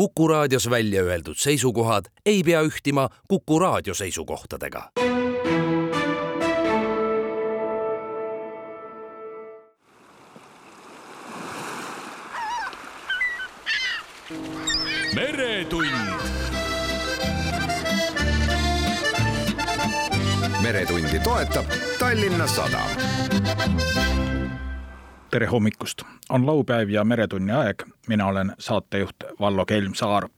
Kuku raadios välja öeldud seisukohad ei pea ühtima Kuku raadio seisukohtadega. meretund. meretundi toetab Tallinna Sadam tere hommikust, on laupäev ja Meretunni aeg, mina olen saatejuht Vallo Kelmsaar.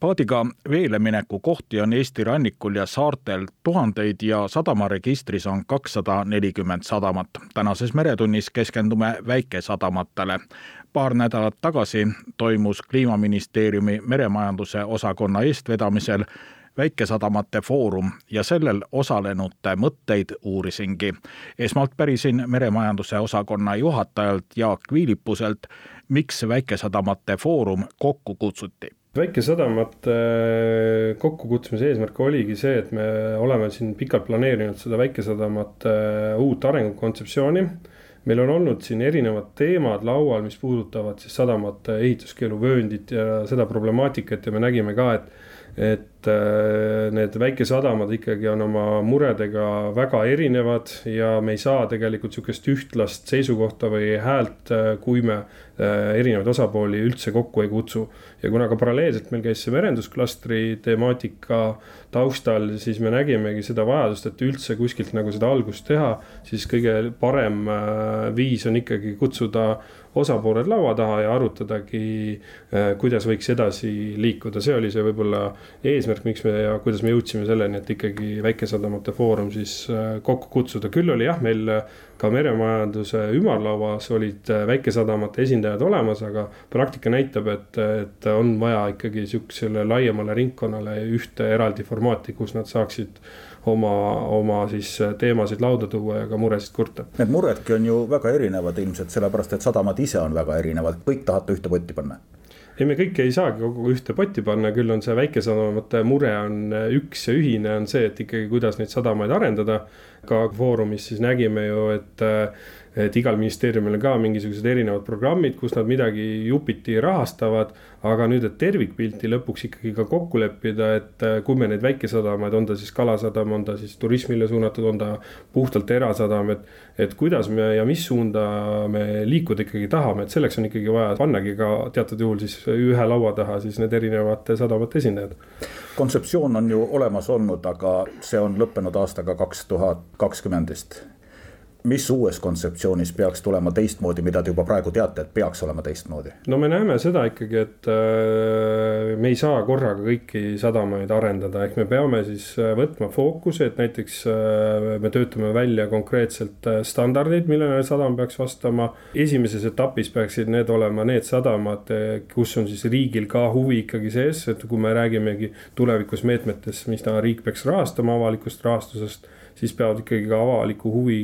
paadiga veelemineku kohti on Eesti rannikul ja saartel tuhandeid ja sadamaregistris on kakssada nelikümmend sadamat. tänases Meretunnis keskendume väikesadamatele. paar nädalat tagasi toimus Kliimaministeeriumi meremajanduse osakonna eestvedamisel väikesadamate foorum ja sellel osalenute mõtteid uurisingi. esmalt pärisin meremajanduse osakonna juhatajalt Jaak Viilipuselt, miks väikesadamate foorum kokku kutsuti väikesadamate äh, kokkukutsumise eesmärk oligi see, et me oleme siin pikalt planeerinud seda väikesadamate äh, uut arengukontseptsiooni. meil on olnud siin erinevad teemad laual, mis puudutavad siis sadamate ehituskeeluvööndit ja seda problemaatikat ja me nägime ka, et et need väikesadamad ikkagi on oma muredega väga erinevad ja me ei saa tegelikult sihukest ühtlast seisukohta või häält, äh, kui me äh, erinevaid osapooli üldse kokku ei kutsu. ja kuna ka paralleelselt meil käis see merendusklastri temaatika taustal, siis me nägimegi seda vajadust, et üldse kuskilt nagu seda algust teha, siis kõige parem viis on ikkagi kutsuda osapooled laua taha ja arutadagi, kuidas võiks edasi liikuda, see oli see võib-olla eesmärk, miks me ja kuidas me jõudsime selleni, et ikkagi väikesadamate foorum siis äh, kokku kutsuda, küll oli jah, meil äh, ka meremajanduse ümarlauas olid äh, väikesadamate esindajad olemas, aga praktika näitab, et, et on vaja ikkagi sihukesele laiemale ringkonnale ühte eraldi formaati, kus nad saaksid oma, oma siis teemasid lauda tuua ja ka muresid kurta. Need muredki on ju väga erinevad ilmselt sellepärast, et sadamad ise on väga erinevad, kõik tahate ühte potti panna ei, me kõike ei saagi kogu ühte potti panna, küll on see väikesadamate mure on äh, üks ja ühine on see, et ikkagi, kuidas neid sadamaid arendada. ka Foorumis siis nägime ju, et äh, et igal ministeeriumil on ka mingisugused erinevad programmid, kus nad midagi jupiti rahastavad. aga nüüd, et tervikpilti lõpuks ikkagi ka kokku leppida, et äh, kui me neid väikesadamaid, on ta siis kalasadam, on ta siis turismile suunatud, on ta puhtalt erasadam, et. et kuidas me ja mis suunda me liikuda ikkagi tahame, et selleks on ikkagi vaja pannagi ka teatud juhul siis ühe laua taha siis need erinevate sadamate esindajad kontseptsioon on ju olemas olnud, aga see on lõppenud aastaga kaks tuhat kakskümmend vist mis uues kontseptsioonis peaks tulema teistmoodi, mida te juba praegu teate, et peaks olema teistmoodi? no me näeme seda ikkagi, et äh, me ei saa korraga kõiki sadamaid arendada, ehk me peame siis äh, võtma fookuse, et näiteks äh, me töötame välja konkreetselt standardid, millele sadam peaks vastama. esimeses etapis peaksid need olema need sadamad, kus on siis riigil ka huvi ikkagi sees, et kui me räägimegi tulevikus meetmetest, mida riik peaks rahastama avalikust rahastusest siis peavad ikkagi ka avaliku huvi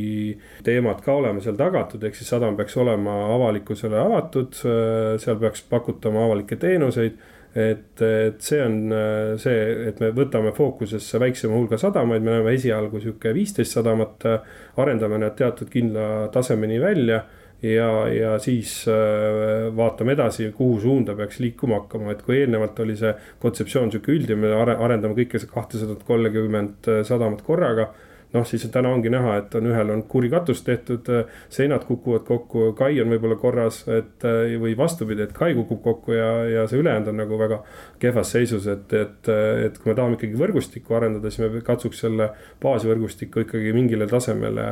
teemad ka olema seal tagatud, ehk siis sadam peaks olema avalikkusele avatud, seal peaks pakutama avalikke teenuseid et, et see on see, et me võtame fookusesse väiksema hulga sadamaid, me oleme esialgu sihuke viisteist sadamat, arendame nad teatud kindla tasemeni välja ja, ja siis vaatame edasi, kuhu suunda peaks liikuma hakkama, et kui eelnevalt oli see kontseptsioon sihuke üldine, me arendame kõike kahtesadat kolmekümmet sadamat korraga noh, siis täna ongi näha, et on ühel on kuri katus tehtud, seinad kukuvad kokku, kai on võib-olla korras, et või vastupidi, et kai kukub kokku ja, ja see ülejäänud on nagu väga kehvas seisus, et, et, et kui me tahame ikkagi võrgustikku arendada, siis me katsuks selle baasvõrgustiku ikkagi mingile tasemele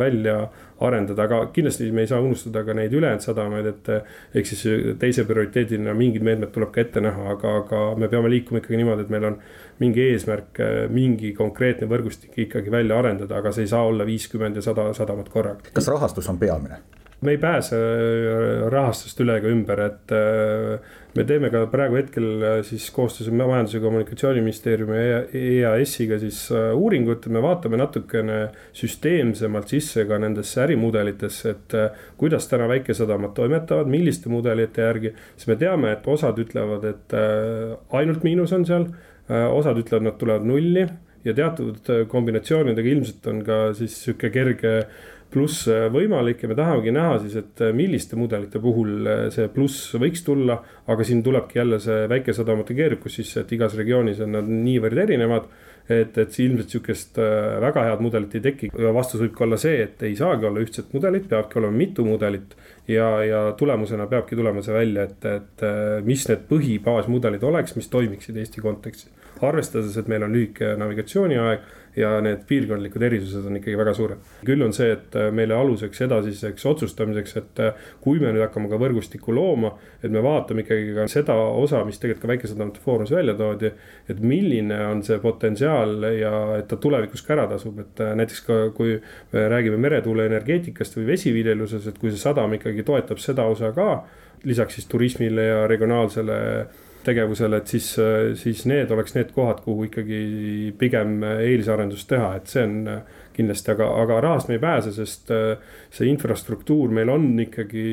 välja arendada, aga kindlasti me ei saa unustada ka neid ülejäänud sadamaid, et. ehk siis teise prioriteedina mingid meetmed tuleb ka ette näha, aga, aga me peame liikuma ikkagi niimoodi, et meil on mingi eesmärk, mingi konkreetne võrgustik ikkagi välja arendada, aga see ei saa olla viiskümmend ja sada sadamat korraga. kas rahastus on peamine? me ei pääse äh, rahastust üle ega ümber, et äh, me teeme ka praegu hetkel äh, siis koostöös Majandus- ja Kommunikatsiooniministeeriumi ja EAS-iga siis uuringut, me vaatame natukene süsteemsemalt sisse ka nendesse ärimudelitesse, et kuidas täna väikesadamad toimetavad, milliste mudelite järgi. siis me teame, et osad ütlevad, et ainult miinus on seal, osad ütlevad, nad tulevad nulli ja teatud kombinatsioonidega ilmselt on ka siis sihuke kerge pluss võimalik ja me tahamegi näha siis, et milliste mudelite puhul see pluss võiks tulla. aga siin tulebki jälle see väikesadamate keerukus sisse, et igas regioonis on nad niivõrd erinevad et, et ilmselt sihukest väga head mudelit ei teki ja vastus võib ka olla see, et ei saagi olla ühtset mudelit, peabki olema mitu mudelit ja, ja tulemusena peabki tulema see välja, et, et mis need põhibaasmudelid oleks, mis toimiksid Eesti kontekstis. arvestades, et meil on lühike navigatsiooniaeg ja need piirkondlikud erisused on ikkagi väga suured. küll on see, et meile aluseks edasiseks otsustamiseks, et kui me nüüd hakkame ka võrgustikku looma, et me vaatame ikkagi ka seda osa, mis tegelikult ka väikesadamate foorumis välja toodi. et milline on see potentsiaal ja et ta tulevikus ka ära tasub, et näiteks ka kui me räägime meretuuleenergeetikast või vesiviljeluses, et kui see sadam ikkagi toetab seda osa ka lisaks siis turismile ja regionaalsele tegevusele, et siis, siis need oleks need kohad, kuhu ikkagi pigem eelisarendust teha, et see on kindlasti, aga, aga rahast me ei pääse, sest see infrastruktuur meil on ikkagi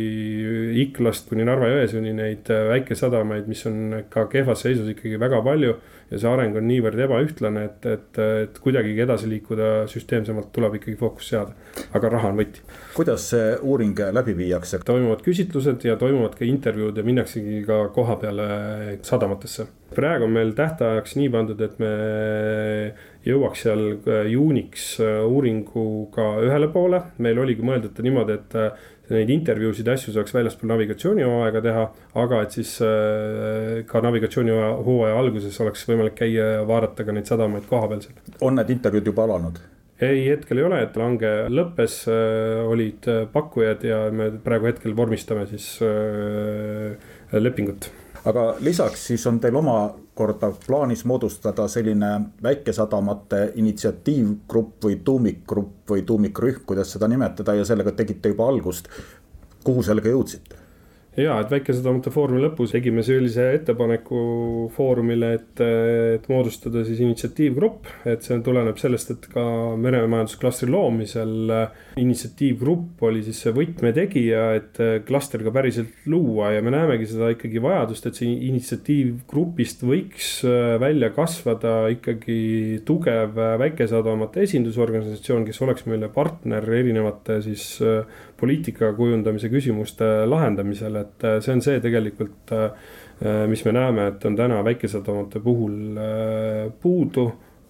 Iklast kuni Narva-Jõesuuni neid väikesadamaid, mis on ka kehvas seisus ikkagi väga palju ja see areng on niivõrd ebaühtlane, et, et, et kuidagigi edasi liikuda süsteemsemalt tuleb ikkagi fookus seada. aga raha on võti. kuidas see uuring läbi viiakse? toimuvad küsitlused ja toimuvad ka intervjuud ja minnaksegi ka koha peale sadamatesse. Praegu on meil tähtajaks nii pandud, et me jõuaks seal juuniks uuringuga ühele poole, meil oligi mõeldud niimoodi, et neid intervjuusid ja asju saaks väljaspool navigatsioonihooaega teha. aga et siis äh, ka navigatsioonihooaja alguses oleks võimalik käia ja vaadata ka neid sadamaid koha peal seal. on need intervjuud juba alanud? ei, hetkel ei ole, et hange lõppes, äh, olid äh, pakkujad ja me praegu hetkel vormistame siis lepingut aga lisaks siis on teil omakorda plaanis moodustada selline väikesadamate initsiatiivgrupp või tuumikgrupp või tuumikrühm, kuidas seda nimetada ja sellega tegite juba algust. kuhu sellega jõudsite? Ja, et Väikesadamate Foorumi lõpus tegime sellise ettepaneku Foorumile, et, et moodustada siis initsiatiivgrupp. et see tuleneb sellest, et ka meremajandusklastri loomisel initsiatiivgrupp oli siis see võtmetegija, et klaster ka päriselt luua ja me näemegi seda ikkagi vajadust, et see initsiatiivgrupist võiks välja kasvada ikkagi tugev väikesadamate esindusorganisatsioon, kes oleks meile partner erinevate siis poliitika kujundamise küsimuste lahendamisel, et äh, see on see tegelikult, äh, äh, mis me näeme, et on täna väikesadamate puhul puudu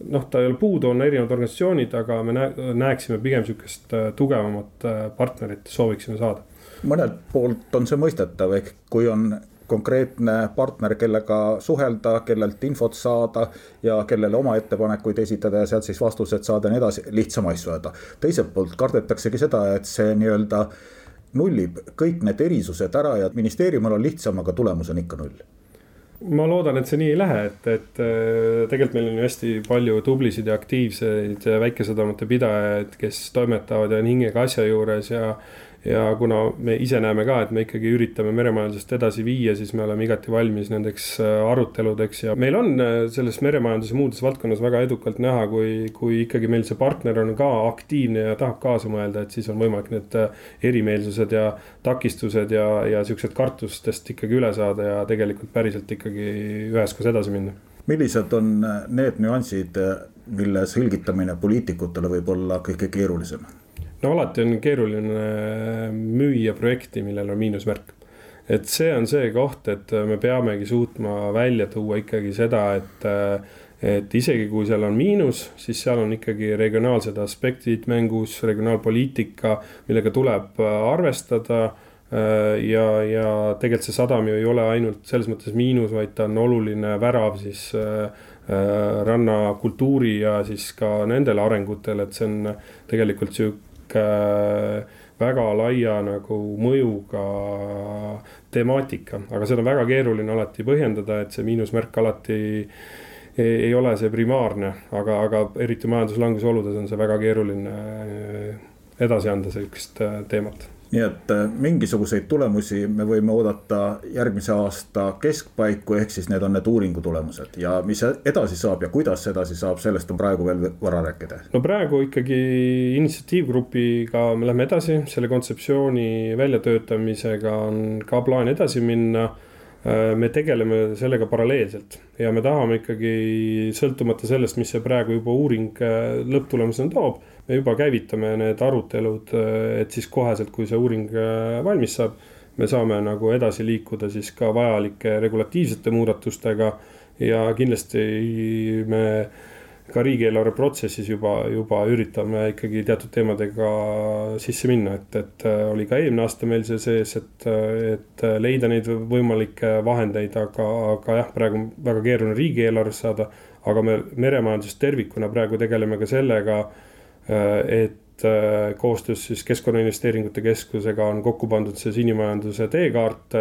noh, ta ei ole puudu, on erinevad organisatsioonid, aga me näeksime pigem sihukest tugevamat partnerit, sooviksime saada. mõnelt poolt on see mõistetav, ehk kui on konkreetne partner, kellega suhelda, kellelt infot saada ja kellele oma ettepanekuid esitada ja sealt siis vastused saada ja nii edasi, lihtsam asju ajada. teiselt poolt kardetaksegi seda, et see nii-öelda nullib kõik need erisused ära ja ministeeriumil on lihtsam, aga tulemus on ikka null ma loodan, et see nii ei lähe, et, et äh, tegelikult meil on ju hästi palju tublisid ja aktiivseid väikesadamate pidajaid, kes toimetavad ja on hingega asja juures ja ja kuna me ise näeme ka, et me ikkagi üritame meremajandusest edasi viia, siis me oleme igati valmis nendeks äh, aruteludeks ja meil on äh, selles meremajanduse muudes valdkonnas väga edukalt näha, kui, kui ikkagi meil see partner on ka aktiivne ja tahab kaasa mõelda, et siis on võimalik need äh, erimeelsused ja takistused ja, ja siuksed kartustest ikkagi üle saada ja tegelikult päriselt ikkagi üheskoos edasi minna. millised on need nüansid, mille selgitamine poliitikutele võib olla kõige keerulisem? No alati on keeruline müüa projekti, millel on miinusmärk. et see on see koht, et me peamegi suutma välja tuua ikkagi seda, et et isegi kui seal on miinus, siis seal on ikkagi regionaalsed aspektid mängus, regionaalpoliitika, millega tuleb arvestada ja, ja tegelikult see sadam ju ei ole ainult selles mõttes miinus, vaid ta on oluline värav siis rannakultuuri ja siis ka nendele arengutele, et see on tegelikult sihuke sihuke väga laia nagu mõjuga temaatika, aga seda on väga keeruline alati põhjendada, et see miinusmärk alati ei, ei ole see primaarne, aga, aga eriti majanduslanguse oludes on see väga keeruline edasi anda sihukest teemat nii et äh, mingisuguseid tulemusi me võime oodata järgmise aasta keskpaiku, ehk siis need on need uuringu tulemused ja mis edasi saab ja kuidas edasi saab, sellest on praegu veel vara rääkida. no praegu ikkagi initsiatiivgrupiga me läheme edasi, selle kontseptsiooni väljatöötamisega on ka plaan edasi minna. Me tegeleme sellega paralleelselt ja me tahame ikkagi sõltumata sellest, mis see praegu juba uuring lõpptulemusena toob, me juba käivitame need arutelud, et siis koheselt, kui see uuring valmis saab, me saame nagu edasi liikuda siis ka vajalike regulatiivsete muudatustega ja kindlasti me ka riigieelarve protsessis juba, juba üritame ikkagi teatud teemadega sisse minna, et, et äh, oli ka eelmine aasta meil see sees, et, et leida neid võimalikke vahendeid, aga, aga jah, praegu on väga keeruline riigieelarvest saada. aga me meremajanduses tervikuna praegu tegeleme ka sellega, et äh, koostöös siis Keskkonnainvesteeringute Keskusega on kokku pandud see sinimajanduse teekaart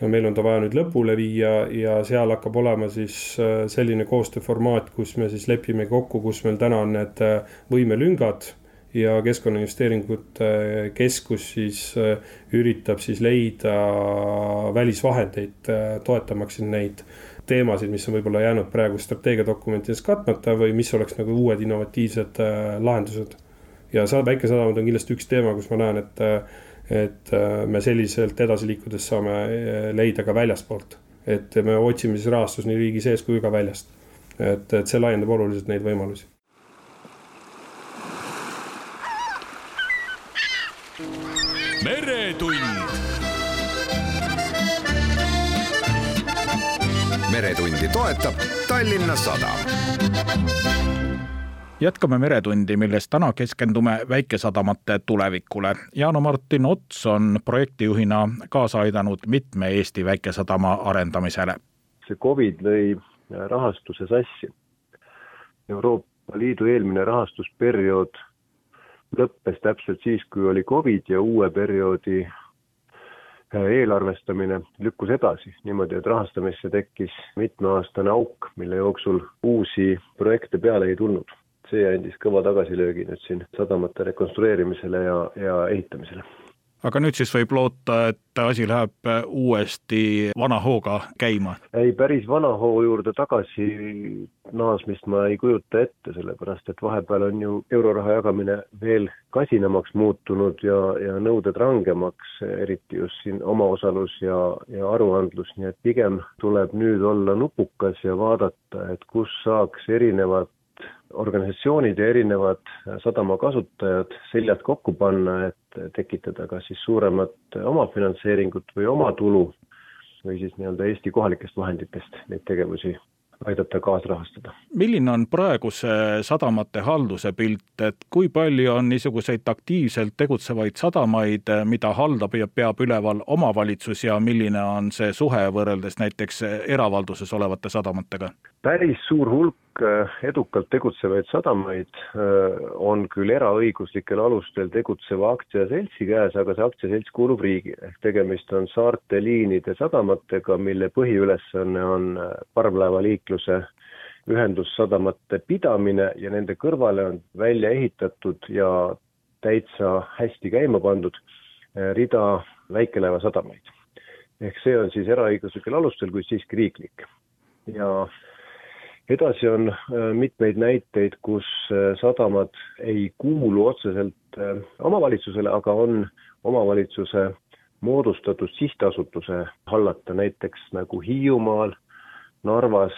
meil on ta vaja nüüd lõpule viia ja seal hakkab olema siis äh, selline koostööformaat, kus me siis lepime kokku, kus meil täna on need äh, võimelüngad ja Keskkonnainvesteeringute Keskus siis äh, üritab siis leida välisvahendeid, toetamaks neid teemasid, mis on võib-olla jäänud praegu strateegiadokumentides katmata või mis oleks nagu uued innovatiivsed lahendused. ja väikesadamad on kindlasti üks teema, kus ma näen, et et äh, me selliselt edasi liikudes saame äh, leida ka väljaspoolt. et me otsime siis rahastust nii riigi sees kui ka väljast. et, et see laiendab oluliselt neid võimalusi. meretund. Meretundi toetab Tallinna Sadam jätkame Meretundi, milles täna keskendume väikesadamate tulevikule. Jaano-Martin Ots on projektijuhina kaasa aidanud mitme Eesti väikesadama arendamisele. see Covid lõi rahastuse sassi. Euroopa Liidu eelmine rahastusperiood lõppes täpselt siis, kui oli Covid ja uue perioodi eelarvestamine lükkus edasi niimoodi, et rahastamisse tekkis mitmeaastane auk, mille jooksul uusi projekte peale ei tulnud. See andis kõva tagasilöögi nüüd siin sadamate rekonstrueerimisele ja, ja ehitamisele aga nüüd siis võib loota, et asi läheb uuesti vana hooga käima? ei, päris vana hoo juurde tagasi naasmist ma ei kujuta ette, sellepärast et vahepeal on ju euroraha jagamine veel kasinamaks muutunud ja, ja nõuded rangemaks, eriti just siin omaosalus ja, ja aruandlus, nii et pigem tuleb nüüd olla nupukas ja vaadata, et kus saaks erinevad organisatsioonid ja erinevad sadama kasutajad seljad kokku panna, et tekitada kas siis suuremat omafinantseeringut või omatulu või siis nii-öelda Eesti kohalikest vahenditest neid tegevusi aidata kaasrahastada. milline on praeguse sadamate halduse pilt, et kui palju on niisuguseid aktiivselt tegutsevaid sadamaid, mida haldab ja peab üleval omavalitsus ja milline on see suhe võrreldes näiteks eravalduses olevate sadamatega? Päris suur hulk äh, edukalt tegutsevaid sadamaid äh, on küll eraõiguslikel alustel tegutseva aktsiaseltsi käes, aga see aktsiaselts kuulub riigile, ehk tegemist on saarte liinide sadamatega, mille põhiülesanne on äh, parvlaevaliikluse ühendussadamate pidamine ja nende kõrvale on välja ehitatud ja täitsa hästi käima pandud rida väikelaevasadamaid. ehk see on siis eraõiguslikel alustel, kuid siiski riiklik. ja edasi on äh, mitmeid näiteid, kus äh, sadamad ei kuulu otseselt äh, omavalitsusele, aga on omavalitsuse moodustatud sihtasutuse hallata, näiteks nagu Hiiumaal, Narvas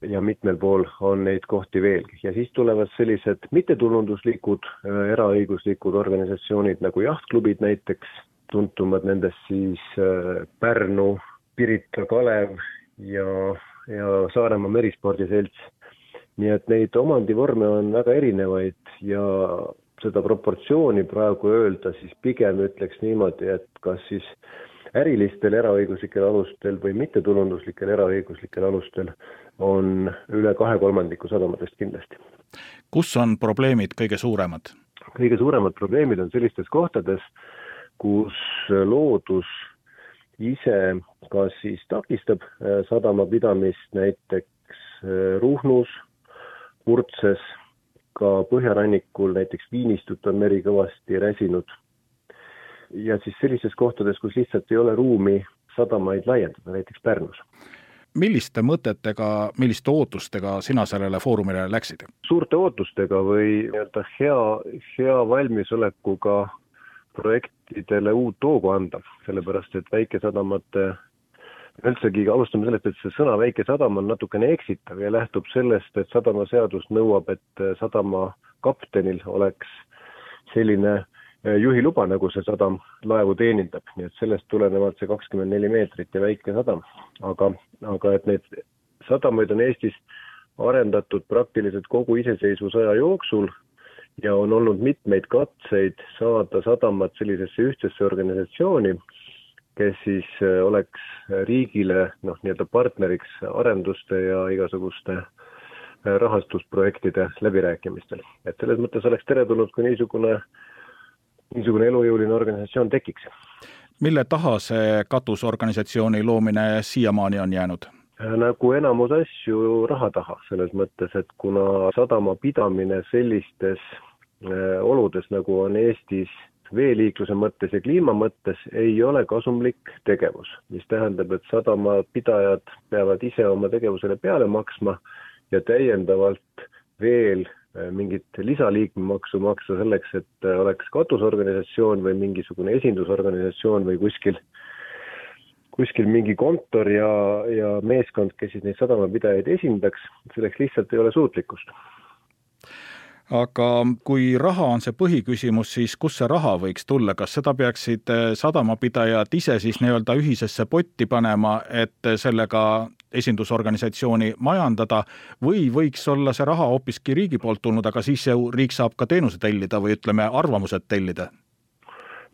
ja mitmel pool on neid kohti veelgi. Ja siis tulevad sellised mittetulunduslikud eraõiguslikud organisatsioonid nagu jahtklubid näiteks, tuntumad nendest siis Pärnu, Pirita Kalev ja ja Saaremaa Merispordiselts. nii et neid omandivorme on väga erinevaid ja seda proportsiooni praegu öelda, siis pigem ütleks niimoodi, et kas siis ärilistel eraõiguslikel alustel või mittetulunduslikel eraõiguslikel alustel on üle kahe kolmandiku sadamatest kindlasti. kus on probleemid kõige suuremad? kõige suuremad probleemid on sellistes kohtades, kus loodus ise kas siis takistab äh, sadama pidamist näiteks äh, Ruhnus, Kurtses, ka põhjarannikul näiteks Viinistut on meri kõvasti räsinud. ja siis sellistes kohtades, kus lihtsalt ei ole ruumi sadamaid laiendada, näiteks Pärnus. milliste mõtetega, milliste ootustega sina sellele foorumile läksid? suurte ootustega või nii-öelda hea, hea valmisolekuga projektidele uut hoogu anda, sellepärast et väikesadamate üldsegi alustame sellest, et see sõna väike sadam on natukene eksitav ja lähtub sellest, et sadamaseadus nõuab, et sadama kaptenil oleks selline eh, juhiluba, nagu see sadam laevu teenindab, nii et sellest tulenevalt see kakskümmend neli meetrit ja väike sadam. aga, aga et neid sadamaid on Eestis arendatud praktiliselt kogu iseseisvusaja jooksul ja on olnud mitmeid katseid saada sadamad sellisesse ühtsesse organisatsiooni, kes siis äh, oleks riigile noh, nii-öelda partneriks arenduste ja igasuguste äh, rahastusprojektide läbirääkimistel. et selles mõttes oleks teretulnud, kui niisugune, niisugune elujõuline organisatsioon tekiks. mille taha see katusorganisatsiooni loomine siiamaani on jäänud? Äh, nagu enamus asju raha taha, selles mõttes, et kuna sadama pidamine sellistes oludes, nagu on Eestis veeliikluse mõttes ja kliima mõttes ei ole kasumlik tegevus, mis tähendab, et sadamapidajad peavad ise oma tegevusele peale maksma ja täiendavalt veel äh, mingit lisaliikmemaksu maksa selleks, et äh, oleks katusorganisatsioon või mingisugune esindusorganisatsioon või kuskil, kuskil mingi kontor ja, ja meeskond, kes siis neid sadamapidajaid esindaks, selleks lihtsalt ei ole suutlikkust aga kui raha on see põhiküsimus, siis kust see raha võiks tulla, kas seda peaksid eh, sadamapidajad ise siis nii-öelda ühisesse potti panema, et sellega esindusorganisatsiooni majandada? Või võiks olla see raha hoopiski riigi poolt tulnud, aga siis ju riik saab ka teenuse tellida või ütleme, arvamused tellida?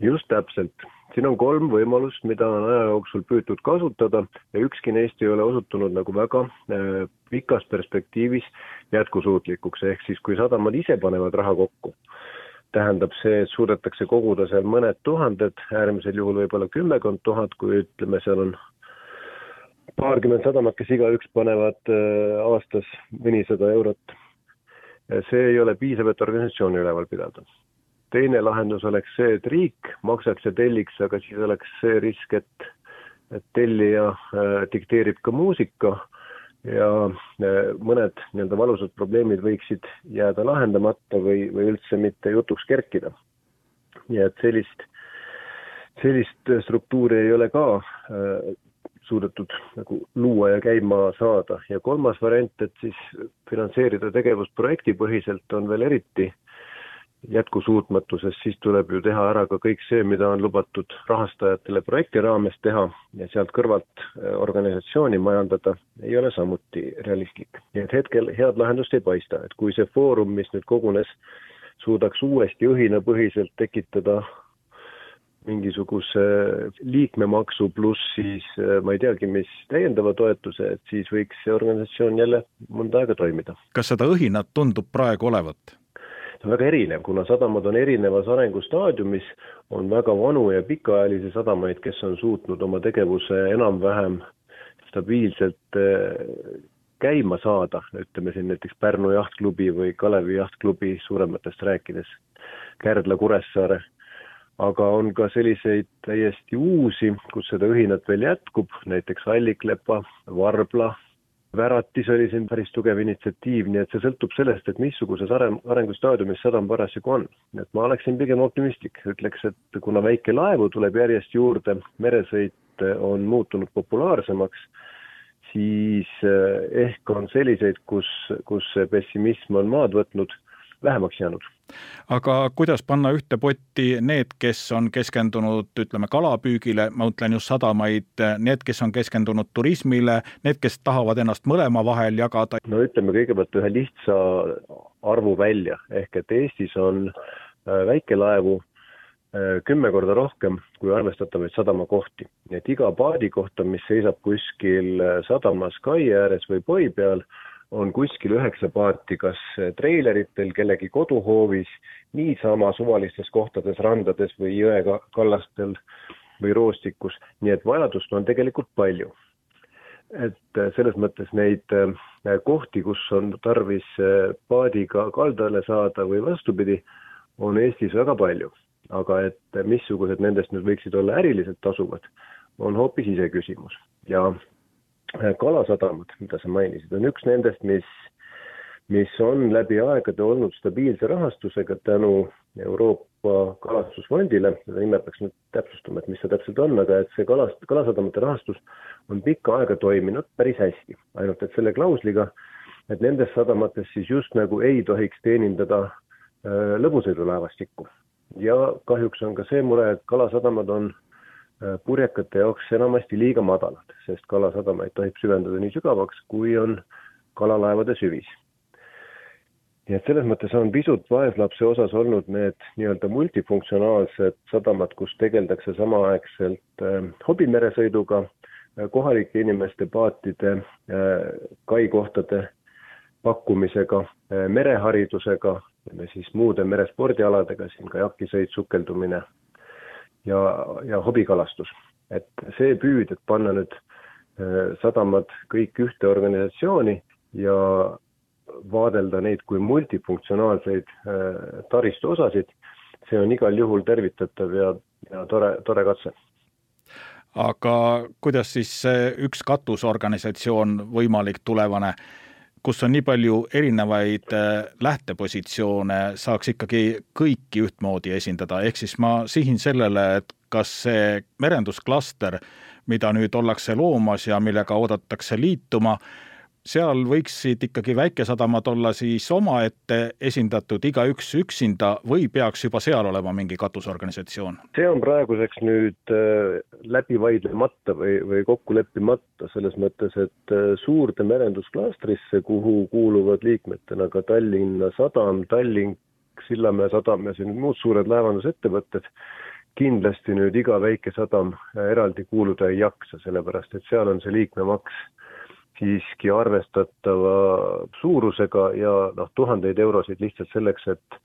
just täpselt, siin on kolm võimalust, mida on aja jooksul püütud kasutada ja ükski neist ei ole osutunud nagu väga äh, pikas perspektiivis jätkusuutlikuks, ehk siis kui sadamad ise panevad raha kokku, tähendab see, et suudetakse koguda seal mõned tuhanded, äärmisel juhul võib-olla kümmekond tuhat, kui ütleme, seal on paarkümmend sadamat, kes igaüks panevad äh, aastas mõnisada eurot. see ei ole piisav, et organisatsiooni üleval pidada. teine lahendus oleks see, et riik maksaks ja telliks, aga siis oleks see risk, et et tellija äh, dikteerib ka muusika ja äh, mõned nii-öelda valusad probleemid võiksid jääda lahendamata või, või üldse mitte jutuks kerkida. nii et sellist, sellist struktuuri ei ole ka äh, suudetud nagu luua ja käima saada ja kolmas variant, et siis finantseerida tegevust projektipõhiselt on veel eriti äh, jätkusuutmatuses, siis tuleb ju teha ära ka kõik see, mida on lubatud rahastajatele projekti raames teha ja sealt kõrvalt äh, organisatsiooni majandada, ei ole samuti realistlik. nii et hetkel head lahendust ei paista, et kui see foorum, mis nüüd kogunes, suudaks uuesti õhinapõhiselt tekitada mingisuguse liikmemaksu pluss siis äh, ma ei teagi, mis täiendava toetuse, et siis võiks see organisatsioon jälle mõnda aega toimida. kas seda õhinat tundub praegu olevat? See on väga erinev, kuna sadamad on erinevas arengustaadiumis, on väga vanu ja pikaajalisi sadamaid, kes on suutnud oma tegevuse enam-vähem stabiilselt eh, käima saada, ütleme siin näiteks Pärnu jahtklubi või Kalevi jahtklubi suurematest rääkides, Kärdla, Kuressaare, aga on ka selliseid täiesti uusi, kus seda õhinat veel jätkub, näiteks Alliklepa, Varbla, Väratis oli siin päris tugev initsiatiiv, nii et see sõltub sellest, et missuguses areng, arengustaadiumis sadam parasjagu on. et ma oleksin pigem optimistlik, ütleks, et kuna väikelaevu tuleb järjest juurde, meresõit on muutunud populaarsemaks, siis eh, ehk on selliseid, kus, kus see pessimism on maad võtnud, vähemaks jäänud aga kuidas panna ühte potti need, kes on keskendunud, ütleme, kalapüügile, ma mõtlen just sadamaid, need, kes on keskendunud turismile, need, kes tahavad ennast mõlema vahel jagada? no ütleme kõigepealt ühe lihtsa arvu välja, ehk et Eestis on äh, väikelaevu äh, kümme korda rohkem kui arvestatavaid sadamakohti. nii et iga paadi kohta, mis seisab kuskil äh, sadamas kai ääres või poi peal, on kuskil üheksa paati kas treileritel kellegi koduhoovis, niisama suvalistes kohtades, randades või jõekallastel või roostikus, nii et vajadust on tegelikult palju. et äh, selles mõttes neid äh, kohti, kus on tarvis paadiga kaldale saada või vastupidi, on Eestis väga palju. aga et missugused nendest nüüd võiksid olla äriliselt tasuvad, on hoopis iseküsimus ja kalasadamad, mida sa mainisid, on üks nendest, mis, mis on läbi aegade olnud stabiilse rahastusega tänu Euroopa Kalastusfondile, seda nime peaks nüüd täpsustama, et mis see täpselt on, aga et see kalast-, kalasadamate rahastus on pikka aega toiminud päris hästi, ainult et selle klausliga, et nendes sadamates siis just nagu ei tohiks teenindada äh, lõbusõidulaevastikku. ja kahjuks on ka see mure, et kalasadamad on äh, purjekate jaoks enamasti liiga madalad, sest kalasadamaid tohib süvendada nii sügavaks, kui on kalalaevade süvis. Nii et selles mõttes on pisut vaeslapse osas olnud need nii-öelda multifunktsionaalsed sadamad, kus tegeldakse samaaegselt äh, hobimeresõiduga äh,, kohalike inimeste paatide äh,, kaikohtade pakkumisega äh,, mereharidusega, siis muude merespordialadega, siin kajakisõit, sukeldumine ja, ja hobikalastus. et see püüd, et panna nüüd äh, sadamad kõik ühte organisatsiooni ja vaadelda neid kui multifunktsionaalseid äh, taristu osasid, see on igal juhul tervitatav ja, ja tore, tore katse. aga kuidas siis üks katusorganisatsioon, võimalik tulevane, kus on nii palju erinevaid äh, lähtepositsioone, saaks ikkagi kõiki ühtmoodi esindada, ehk siis ma sihin sellele, et kas see merendusklaster, mida nüüd ollakse loomas ja millega oodatakse liituma, seal võiksid ikkagi väikesadamad olla siis omaette esindatud igaüks üksinda või peaks juba seal olema mingi katusorganisatsioon? see on praeguseks nüüd äh, läbi vaidlemata või, või kokku leppimata, selles mõttes, et äh, suurde merendusklaastrisse, kuhu kuuluvad liikmetena ka Tallinna Sadam, Tallink, Sillamäe sadam ja siin muud suured laevandusettevõtted, kindlasti nüüd iga väike sadam äh, eraldi kuuluda ei jaksa, sellepärast et seal on see liikmemaks siiski arvestatava suurusega ja noh, tuhandeid eurosid lihtsalt selleks, et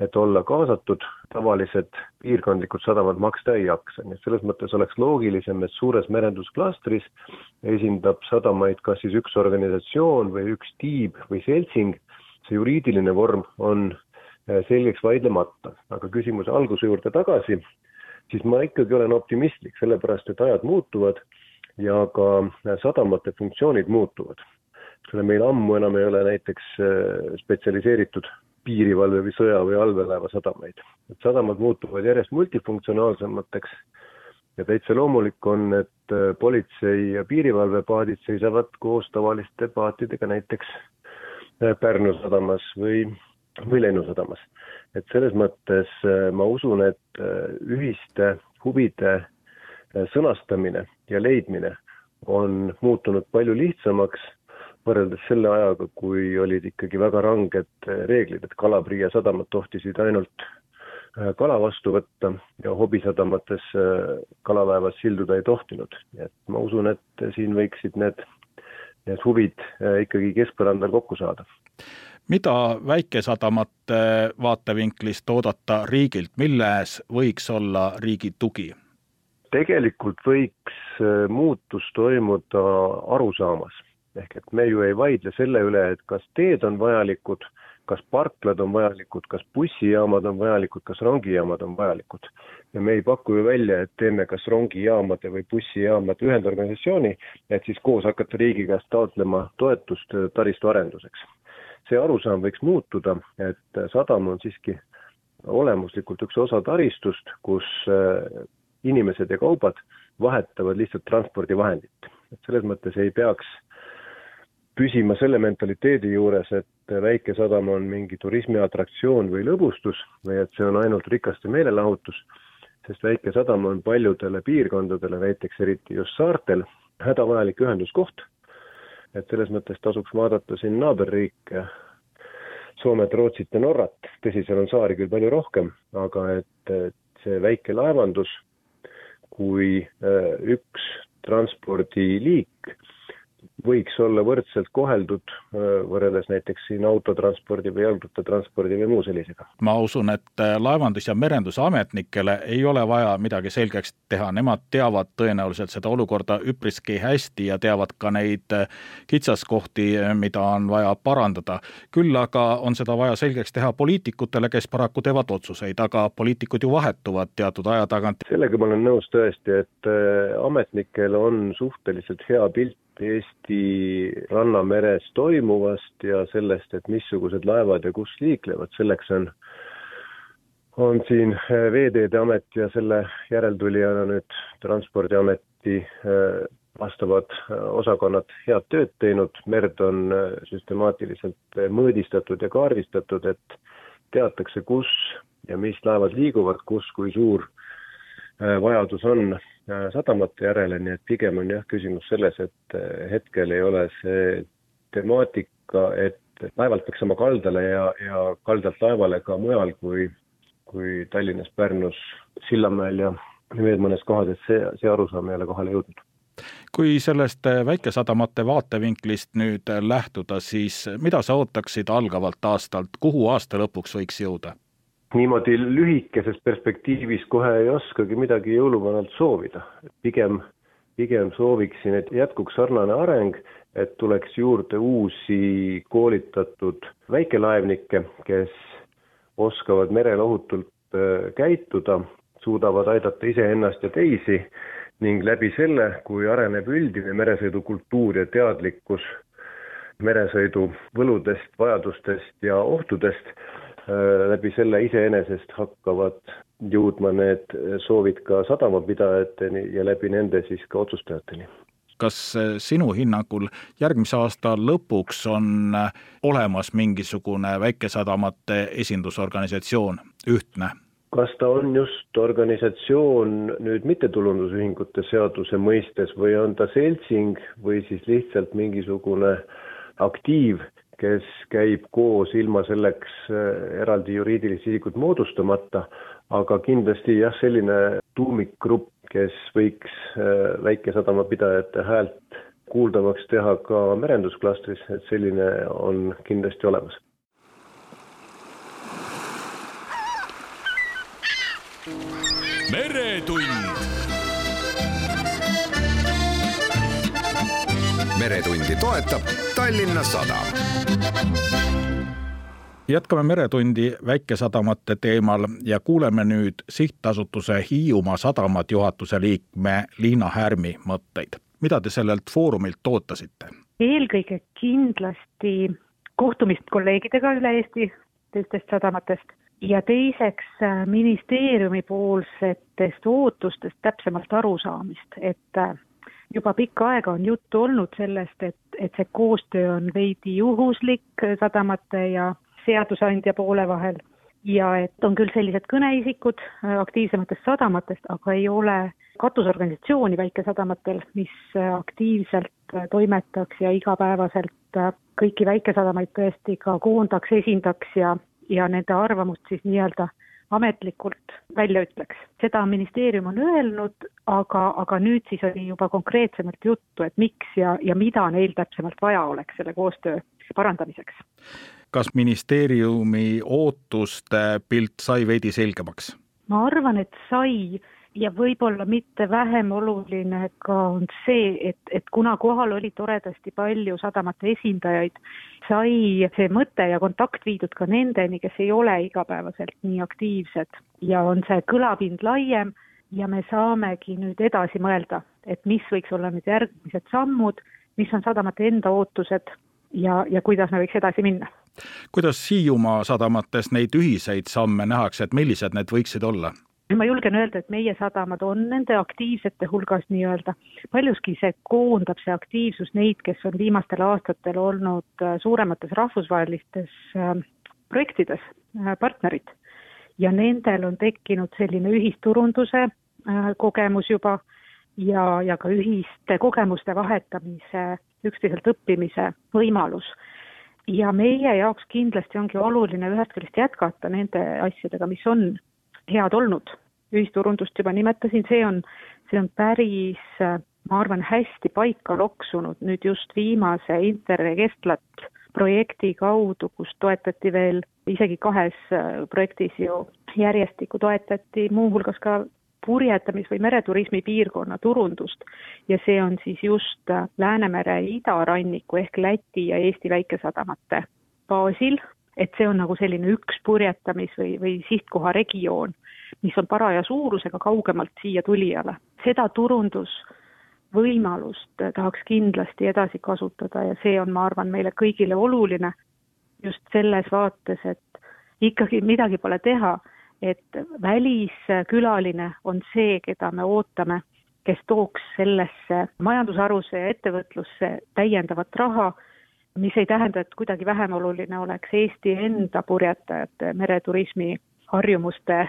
et olla kaasatud, tavalised piirkondlikud sadamad maksta ei jaksa, nii et selles mõttes oleks loogilisem, et suures merendusklastris esindab sadamaid kas siis üks organisatsioon või üks tiib või seltsing, see juriidiline vorm on eh, selgeks vaidlemata, aga küsimuse alguse juurde tagasi, siis ma ikkagi olen optimistlik, sellepärast et ajad muutuvad ja ka sadamate funktsioonid muutuvad. selle meil ammu enam ei ole näiteks äh, spetsialiseeritud piirivalve või sõja või allveelaeva sadamaid. et sadamad muutuvad järjest multifunktsionaalsemateks ja täitsa loomulik on, et äh, politsei ja piirivalvepaadid seisavad koos tavaliste paatidega näiteks äh, Pärnu sadamas või, või Lennusadamas. et selles mõttes ma usun, et ühiste huvide sõnastamine ja leidmine on muutunud palju lihtsamaks võrreldes selle ajaga, kui olid ikkagi väga ranged reeglid, et Kalabria sadamad tohtisid ainult äh, kala vastu võtta ja hobisadamates äh, kalalaevad silduda ei tohtinud. nii et ma usun, et siin võiksid need, need huvid äh, ikkagi keskpõrandal kokku saada. mida väikesadamate vaatevinklist oodata riigilt, milles võiks olla riigi tugi? Tegelikult võiks äh, muutus toimuda arusaamas, ehk et me ju ei vaidle selle üle, et kas teed on vajalikud, kas parklad on vajalikud, kas bussijaamad on vajalikud, kas rongijaamad on vajalikud. ja me ei paku ju välja, et teeme kas rongijaamade või bussijaamade ühendorganisatsiooni, et siis koos hakata riigi käest taotlema toetust äh, taristu arenduseks. see arusaam võiks muutuda, et sadam on siiski olemuslikult üks osa taristust, kus inimesed ja kaubad vahetavad lihtsalt transpordivahendit. et selles mõttes ei peaks püsima selle mentaliteedi juures, et väike sadam on mingi turismiatraktsioon või lõbustus või et see on ainult rikaste meelelahutus, sest väike sadam on paljudele piirkondadele, näiteks eriti just saartel, hädavajalik ühenduskoht. et selles mõttes tasuks vaadata siin naaberriike, Soomet, Rootsit ja Norrat, tõsi, seal on saari küll palju rohkem, aga et see väike laevandus kui äh, üks transpordiliik võiks olla võrdselt koheldud äh, võrreldes näiteks siin autotranspordi või jalgrattatranspordi või muu sellisega. ma usun, et äh, laevandus- ja merendusametnikele ei ole vaja midagi selgeks teha, nemad teavad tõenäoliselt seda olukorda üpriski hästi ja teavad ka neid äh, kitsaskohti, mida on vaja parandada. küll aga on seda vaja selgeks teha poliitikutele, kes paraku teevad otsuseid, aga poliitikud ju vahetuvad teatud aja tagant. sellega ma olen nõus tõesti, et ametnikel on suhteliselt hea pilt Eesti rannameres toimuvast ja sellest, et missugused laevad ja kus liiklevad, selleks on on siin Veeteede Amet ja selle järeltulijana nüüd Transpordiameti vastavad osakonnad head tööd teinud, merd on süstemaatiliselt mõõdistatud ja kaardistatud, et teatakse, kus ja mis laevad liiguvad, kus, kui suur vajadus on sadamate järele, nii et pigem on jah, küsimus selles, et hetkel ei ole see temaatika, et laevalt peaks saama kaldale ja, ja kaldalt laevale ka mujal kui, kui Tallinnas, Pärnus, Sillamäel ja veel mõnes kohas, et see, see arusaam ei ole kohale jõudnud kui sellest väikesadamate vaatevinklist nüüd lähtuda, siis mida sa ootaksid algavalt aastalt, kuhu aasta lõpuks võiks jõuda? Niimoodi lühikeses perspektiivis kohe ei oskagi midagi jõuluvanalt soovida, pigem, pigem sooviksin, et jätkuks sarnane areng, et tuleks juurde uusi koolitatud väikelaevnikke, kes oskavad merel ohutult äh, käituda, suudavad aidata iseennast ja teisi ning läbi selle, kui areneb üldine meresõidukultuur ja teadlikkus meresõidu võludest, vajadustest ja ohtudest, läbi selle iseenesest hakkavad jõudma need soovid ka sadamapidajateni ja läbi nende siis ka otsustajateni kas eh, sinu hinnangul järgmise aasta lõpuks on eh, olemas mingisugune väikesadamate esindusorganisatsioon, ühtne? kas ta on just organisatsioon nüüd mittetulundusühingute seaduse mõistes või on ta seltsing või siis lihtsalt mingisugune aktiiv, kes käib koos ilma selleks eh, eraldi juriidilist isikut moodustamata, aga kindlasti jah, selline tuumikgrupp kes võiks äh, väikesadamapidajate häält kuuldavaks teha ka merendusklastris, et selline on kindlasti olemas. meretund. Meretundi toetab Tallinna Sadam jätkame Meretundi väikesadamate teemal ja kuuleme nüüd sihtasutuse Hiiumaa Sadamad juhatuse liikme Liina Härmi mõtteid. mida te sellelt foorumilt ootasite? eelkõige kindlasti kohtumist kolleegidega üle Eesti teistest sadamatest ja teiseks äh, ministeeriumi poolsetest ootustest täpsemalt arusaamist, et äh, juba pikka aega on juttu olnud sellest, et, et see koostöö on veidi juhuslik sadamate ja seadusandja poole vahel ja et on küll sellised kõneisikud äh, aktiivsematest sadamatest, aga ei ole katusorganisatsiooni väikesadamatel, mis äh, aktiivselt äh, toimetaks ja igapäevaselt kõiki väikesadamaid tõesti ka koondaks, esindaks ja, ja nende arvamust siis nii-öelda ametlikult välja ütleks. seda ministeerium on öelnud, aga, aga nüüd siis oli juba konkreetsemalt juttu, et miks ja, ja mida neil täpsemalt vaja oleks selle koostöö parandamiseks kas ministeeriumi ootuste pilt sai veidi selgemaks? ma arvan, et sai ja võib-olla mitte vähem oluline ka on see, et, et kuna kohal oli toredasti palju sadamate esindajaid, sai see mõte ja kontakt viidud ka nendeni, kes ei ole igapäevaselt nii aktiivsed ja on see kõlapind laiem ja me saamegi nüüd edasi mõelda, et mis võiks olla nüüd järgmised sammud, mis on sadamate enda ootused ja, ja kuidas me võiks edasi minna kuidas Hiiumaa sadamates neid ühiseid samme nähakse, et millised need võiksid olla? Ma julgen öelda, et meie sadamad on nende aktiivsete hulgas nii-öelda. paljuski see koondab, see aktiivsus neid, kes on viimastel aastatel olnud äh, suuremates rahvusvahelistes äh, projektides äh, partnerid. Ja nendel on tekkinud selline ühisturunduse kogemus juba ja, ja ka ühiste kogemuste vahetamise, üksteiselt õppimise võimalus. Ja meie jaoks kindlasti ongi oluline ühest küljest jätkata nende asjadega, mis on head olnud, ühisturundust juba nimetasin, see on, see on päris, ma arvan, hästi paika loksunud nüüd just viimase Interreg Estlat projekti kaudu, kus toetati veel isegi kahes projektis ju järjestikku toetati muuhulgas ka purjetamis- või mereturismi piirkonna turundust. Ja see on siis just Läänemere idaranniku ehk Läti ja Eesti väikesadamate baasil, et see on nagu selline üks purjetamis- või, või sihtkoha regioon, mis on paraja suurusega kaugemalt siia tulijale. seda turundusvõimalust tahaks kindlasti edasi kasutada ja see on, ma arvan, meile kõigile oluline just selles vaates, et ikkagi midagi pole teha et väliskülaline on see, keda me ootame, kes tooks sellesse majandusharusse ja ettevõtlusse täiendavat raha, mis ei tähenda, et kuidagi vähem oluline oleks Eesti enda purjetajate mereturismi harjumuste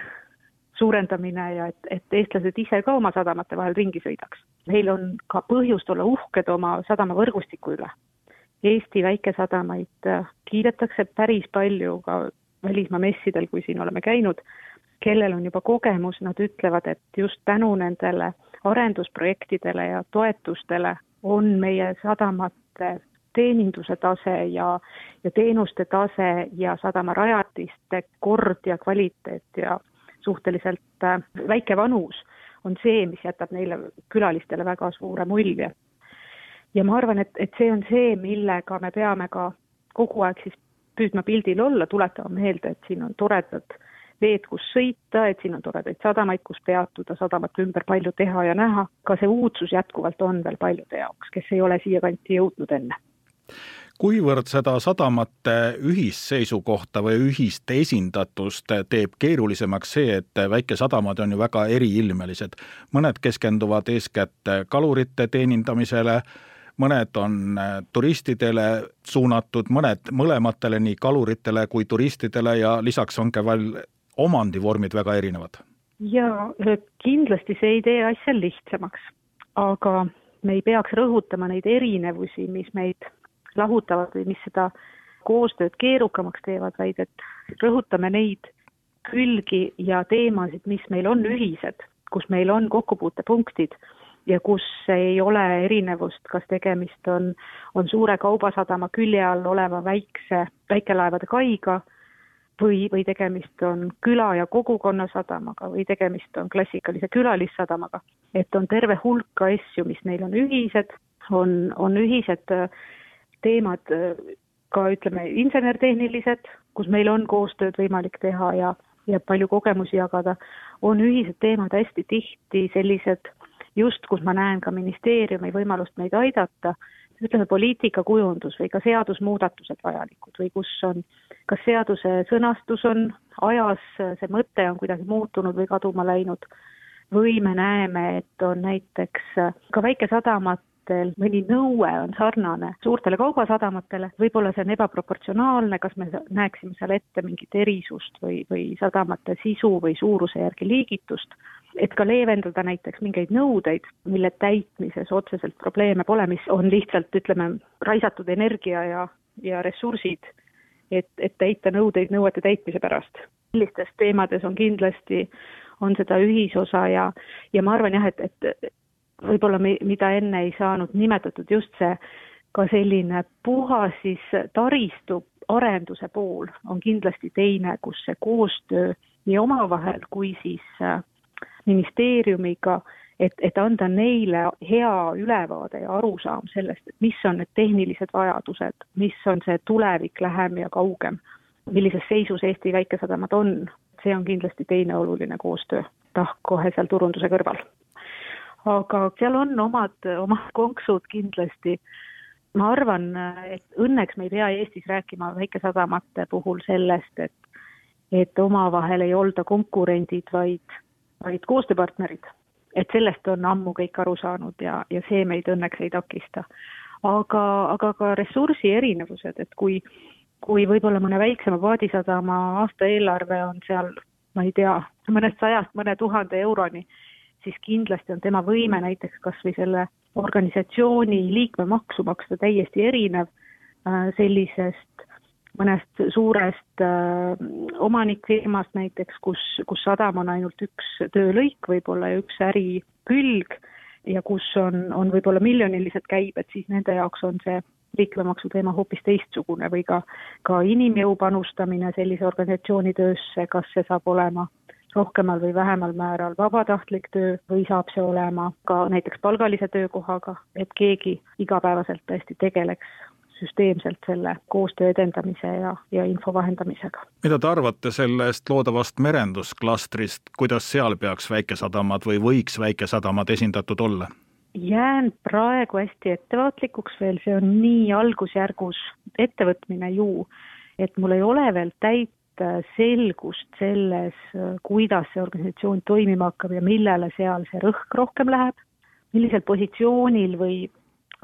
suurendamine ja et, et eestlased ise ka oma sadamate vahel ringi sõidaks. Neil on ka põhjust olla uhked oma sadamavõrgustiku üle. Eesti väikesadamaid äh, kiidetakse päris palju ka välismaa messidel, kui siin oleme käinud, kellel on juba kogemus, nad ütlevad, et just tänu nendele arendusprojektidele ja toetustele on meie sadamate teeninduse tase ja, ja teenuste tase ja sadamarajatiste kord ja kvaliteet ja suhteliselt äh, väike vanus on see, mis jätab neile külalistele väga suure mulje. ja ma arvan, et, et see on see, millega me peame ka kogu aeg siis püüdma pildil olla, tuletama meelde, et siin on toredad veed, kus sõita, et siin on toredaid sadamaid, kus peatuda, sadamate ümber palju teha ja näha, ka see uudsus jätkuvalt on veel paljude jaoks, kes ei ole siia kanti jõudnud enne kuivõrd seda sadamate ühisseisukohta või ühist esindatust teeb keerulisemaks see, et väikesadamad on ju väga eriilmelised. mõned keskenduvad eeskätt kalurite teenindamisele, mõned on turistidele suunatud, mõned mõlematele, nii kaluritele kui turistidele ja lisaks on ka veel omandivormid väga erinevad. jaa, kindlasti see ei tee asja lihtsamaks, aga me ei peaks rõhutama neid erinevusi, mis meid lahutavad või mis seda koostööd keerukamaks teevad, vaid et rõhutame neid külgi ja teemasid, mis meil on ühised, kus meil on kokkupuutepunktid ja kus ei ole erinevust, kas tegemist on, on suure kaubasadama külje all oleva väikse väikelaevade kaiga või, või tegemist on küla- ja kogukonnasadamaga või tegemist on klassikalise külalissadamaga. et on terve hulk asju, mis neil on ühised, on, on ühised teemad ka ütleme, insenertehnilised, kus meil on koostööd võimalik teha ja, ja palju kogemusi jagada, on ühised teemad hästi tihti sellised just, kus ma näen ka ministeeriumi võimalust meid aidata, ütleme, poliitikakujundus või ka seadusmuudatused vajalikud või kus on, kas seaduse sõnastus on ajas, see mõte on kuidagi muutunud või kaduma läinud, või me näeme, et on näiteks ka väikesadamad sadamatel mõni nõue on sarnane suurtele kaubasadamatele, võib-olla see on ebaproportsionaalne, kas me näeksime seal ette mingit erisust või, või sadamate sisu või suuruse järgi liigitust, et ka leevendada näiteks mingeid nõudeid, mille täitmises otseselt probleeme pole, mis on lihtsalt, ütleme, raisatud energia ja, ja ressursid, et, et täita nõudeid nõuete täitmise pärast. sellistes teemades on kindlasti, on seda ühisosa ja, ja ma arvan jah, et, et võib-olla mi-, mida enne ei saanud nimetatud, just see ka selline puhas siis taristu arenduse pool on kindlasti teine, kus see koostöö nii omavahel kui siis äh, ministeeriumiga, et, et anda neile hea ülevaade ja arusaam sellest, et mis on need tehnilised vajadused, mis on see tulevik lähem ja kaugem, millises seisus Eesti väikesadamad on, see on kindlasti teine oluline koostöö. Tahk kohe seal turunduse kõrval aga seal on omad, omad konksud kindlasti. ma arvan, et õnneks me ei pea Eestis rääkima väikesadamate puhul sellest, et et omavahel ei olda konkurendid, vaid, vaid koostööpartnerid. et sellest on ammu kõik aru saanud ja, ja see meid õnneks ei takista. aga, aga ka ressursi erinevused, et kui, kui võib-olla mõne väiksema paadisadama aastaeelarve on seal, ma ei tea, mõnest sajast mõne tuhande euroni, siis kindlasti on tema võime näiteks kas või selle organisatsiooni liikmemaksu maksta täiesti erinev äh, sellisest mõnest suurest äh, omanikfirmast näiteks, kus, kus sadam on ainult üks töölõik võib-olla ja üks ärikülg ja kus on, on võib-olla miljonilised käibed, siis nende jaoks on see liikmemaksu teema hoopis teistsugune või ka, ka inimjõu panustamine sellise organisatsiooni töösse, kas see saab olema rohkemal või vähemal määral vabatahtlik töö või saab see olema ka näiteks palgalise töökohaga, et keegi igapäevaselt tõesti tegeleks süsteemselt selle koostöö edendamise ja, ja info vahendamisega. mida te arvate sellest loodavast merendusklastrist, kuidas seal peaks väikesadamad või võiks väikesadamad esindatud olla? jään praegu hästi ettevaatlikuks veel, see on nii algusjärgus ettevõtmine ju, et mul ei ole veel täit selgust selles, kuidas see organisatsioon toimima hakkab ja millele seal see rõhk rohkem läheb, millisel positsioonil või,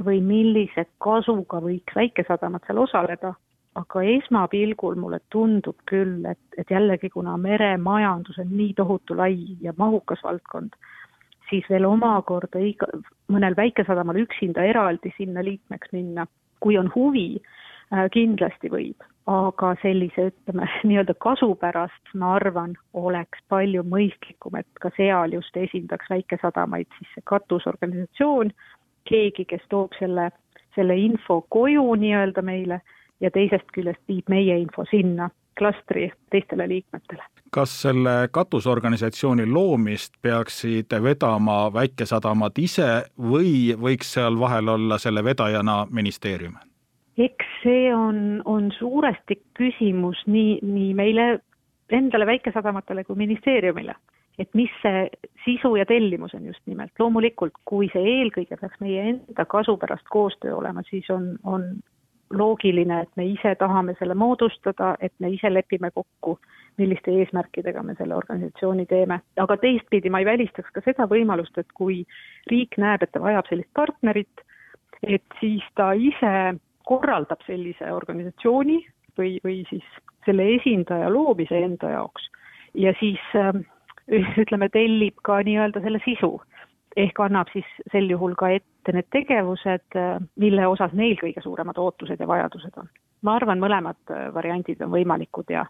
või millise kasuga võiks väikesadamad seal osaleda, aga esmapilgul mulle tundub küll, et, et jällegi, kuna meremajandus on nii tohutu lai ja mahukas valdkond, siis veel omakorda iga, mõnel väikesadamal üksinda eraldi sinna liikmeks minna, kui on huvi, äh, kindlasti võib, aga sellise, ütleme, nii-öelda kasu pärast ma arvan, oleks palju mõistlikum, et ka seal just esindaks väikesadamaid siis see katusorganisatsioon, keegi, kes toob selle, selle info koju nii-öelda meile ja teisest küljest viib meie info sinna klastri teistele liikmetele. kas selle katusorganisatsiooni loomist peaksid vedama väikesadamad ise või võiks seal vahel olla selle vedajana ministeerium? Eks see on, on suuresti küsimus nii, nii meile endale, väikesadamatele kui ministeeriumile et mis see sisu ja tellimus on just nimelt. loomulikult, kui see eelkõige peaks meie enda kasu pärast koostöö olema, siis on, on loogiline, et me ise tahame selle moodustada, et me ise lepime kokku, milliste eesmärkidega me selle organisatsiooni teeme. aga teistpidi ma ei välistaks ka seda võimalust, et kui riik näeb, et ta vajab sellist partnerit, et siis ta ise korraldab sellise organisatsiooni või, või siis selle esindaja loomise enda jaoks ja siis äh, ütleme, tellib ka nii-öelda selle sisu ehk annab siis sel juhul ka ette need tegevused, mille osas neil kõige suuremad ootused ja vajadused on. ma arvan, mõlemad äh, variandid on võimalikud ja,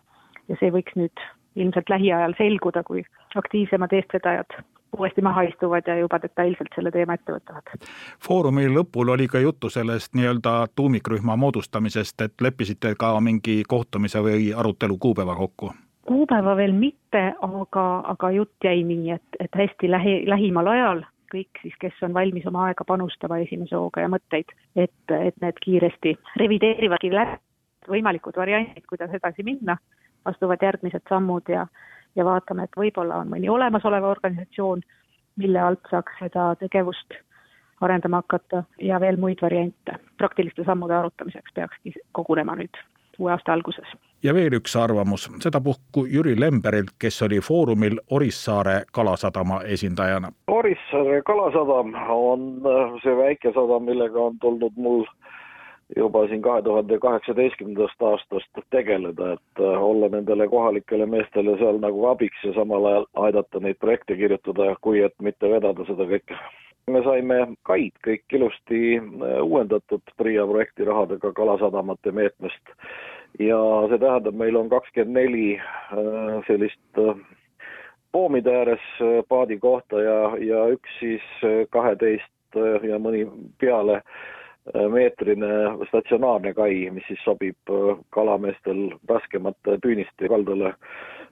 ja see võiks nüüd ilmselt lähiajal selguda, kui aktiivsemad eestvedajad uuesti maha istuvad ja juba detailselt selle teema ette võtavad. Foorumi lõpul oli ka juttu sellest nii-öelda tuumikrühma moodustamisest, et leppisite ka mingi kohtumise või arutelu kuupäeva kokku? kuupäeva veel mitte, aga, aga jutt jäi nii, et, et hästi lähi, lähimal ajal kõik siis, kes on valmis oma aega panustama esimese hooga ja mõtteid, et, et need kiiresti revideerivadki läbi võimalikud variandid, kuidas edasi minna, astuvad järgmised sammud ja, ja vaatame, et võib-olla on mõni olemasolev organisatsioon, mille alt saaks seda tegevust arendama hakata ja veel muid variante. praktiliste sammude arutamiseks peakski kogunema nüüd uue aasta alguses. ja veel üks arvamus, sedapuhku Jüri Lemberilt, kes oli Foorumil Orissaare kalasadama esindajana. Orissaare kalasadam on see väike sadam, millega on tulnud mul juba siin kahe tuhande kaheksateistkümnendast aastast tegeleda, et äh, olla nendele kohalikele meestele seal nagu abiks ja samal ajal aidata neid projekte kirjutada, kui et mitte vedada seda kõike. me saime kaid kõik ilusti äh, uuendatud PRIA projekti rahadega Kalasadamate meetmest ja see tähendab, meil on kakskümmend neli äh, sellist poomide ääres paadi kohta ja, ja üks siis kaheteist ja mõni peale Äh, meetrine statsionaarne kai, mis siis sobib äh, kalameestel raskemate püüniste kaldale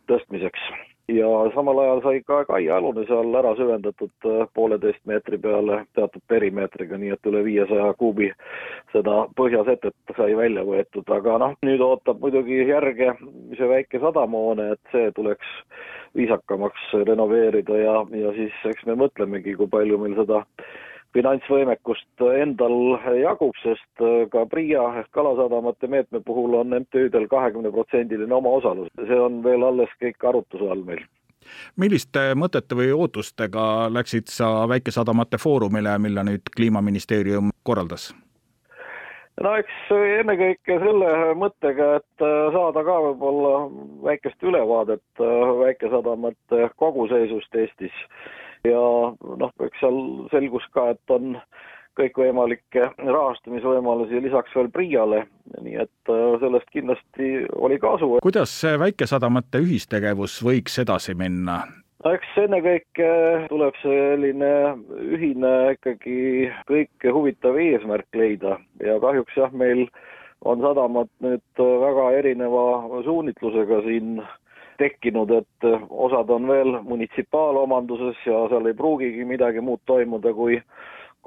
tõstmiseks. ja samal ajal sai ka kai alune seal ära süvendatud äh, pooleteist meetri peale teatud perimeetriga, nii et üle viiesaja kuubi seda põhjasetet sai välja võetud, aga noh, nüüd ootab muidugi järge see väike sadamoone, et see tuleks viisakamaks renoveerida ja, ja siis eks me mõtlemegi, kui palju meil seda finantsvõimekust endal jagub, sest äh, ka PRIA ehk Kalasadamate meetme puhul on MTÜ-del kahekümneprotsendiline omaosalus, see on veel alles kõik arutluse all meil. Milliste mõtete või ootustega läksid sa Väikesadamate Foorumile, mille nüüd Kliimaministeerium korraldas? no eks ennekõike selle mõttega, et äh, saada ka võib-olla väikest ülevaadet äh, väikesadamate koguseisust Eestis seal selgus ka, et on kõikvõimalikke rahastamisvõimalusi lisaks veel PRIA-le, nii et äh, sellest kindlasti oli kasu. kuidas see väikesadamate ühistegevus võiks edasi minna? no eks ennekõike tuleb selline ühine ikkagi kõike huvitav eesmärk leida ja kahjuks jah, meil on sadamad nüüd väga erineva suunitlusega siin tekkinud, et eh, osad on veel munitsipaalomanduses ja seal ei pruugigi midagi muud toimuda, kui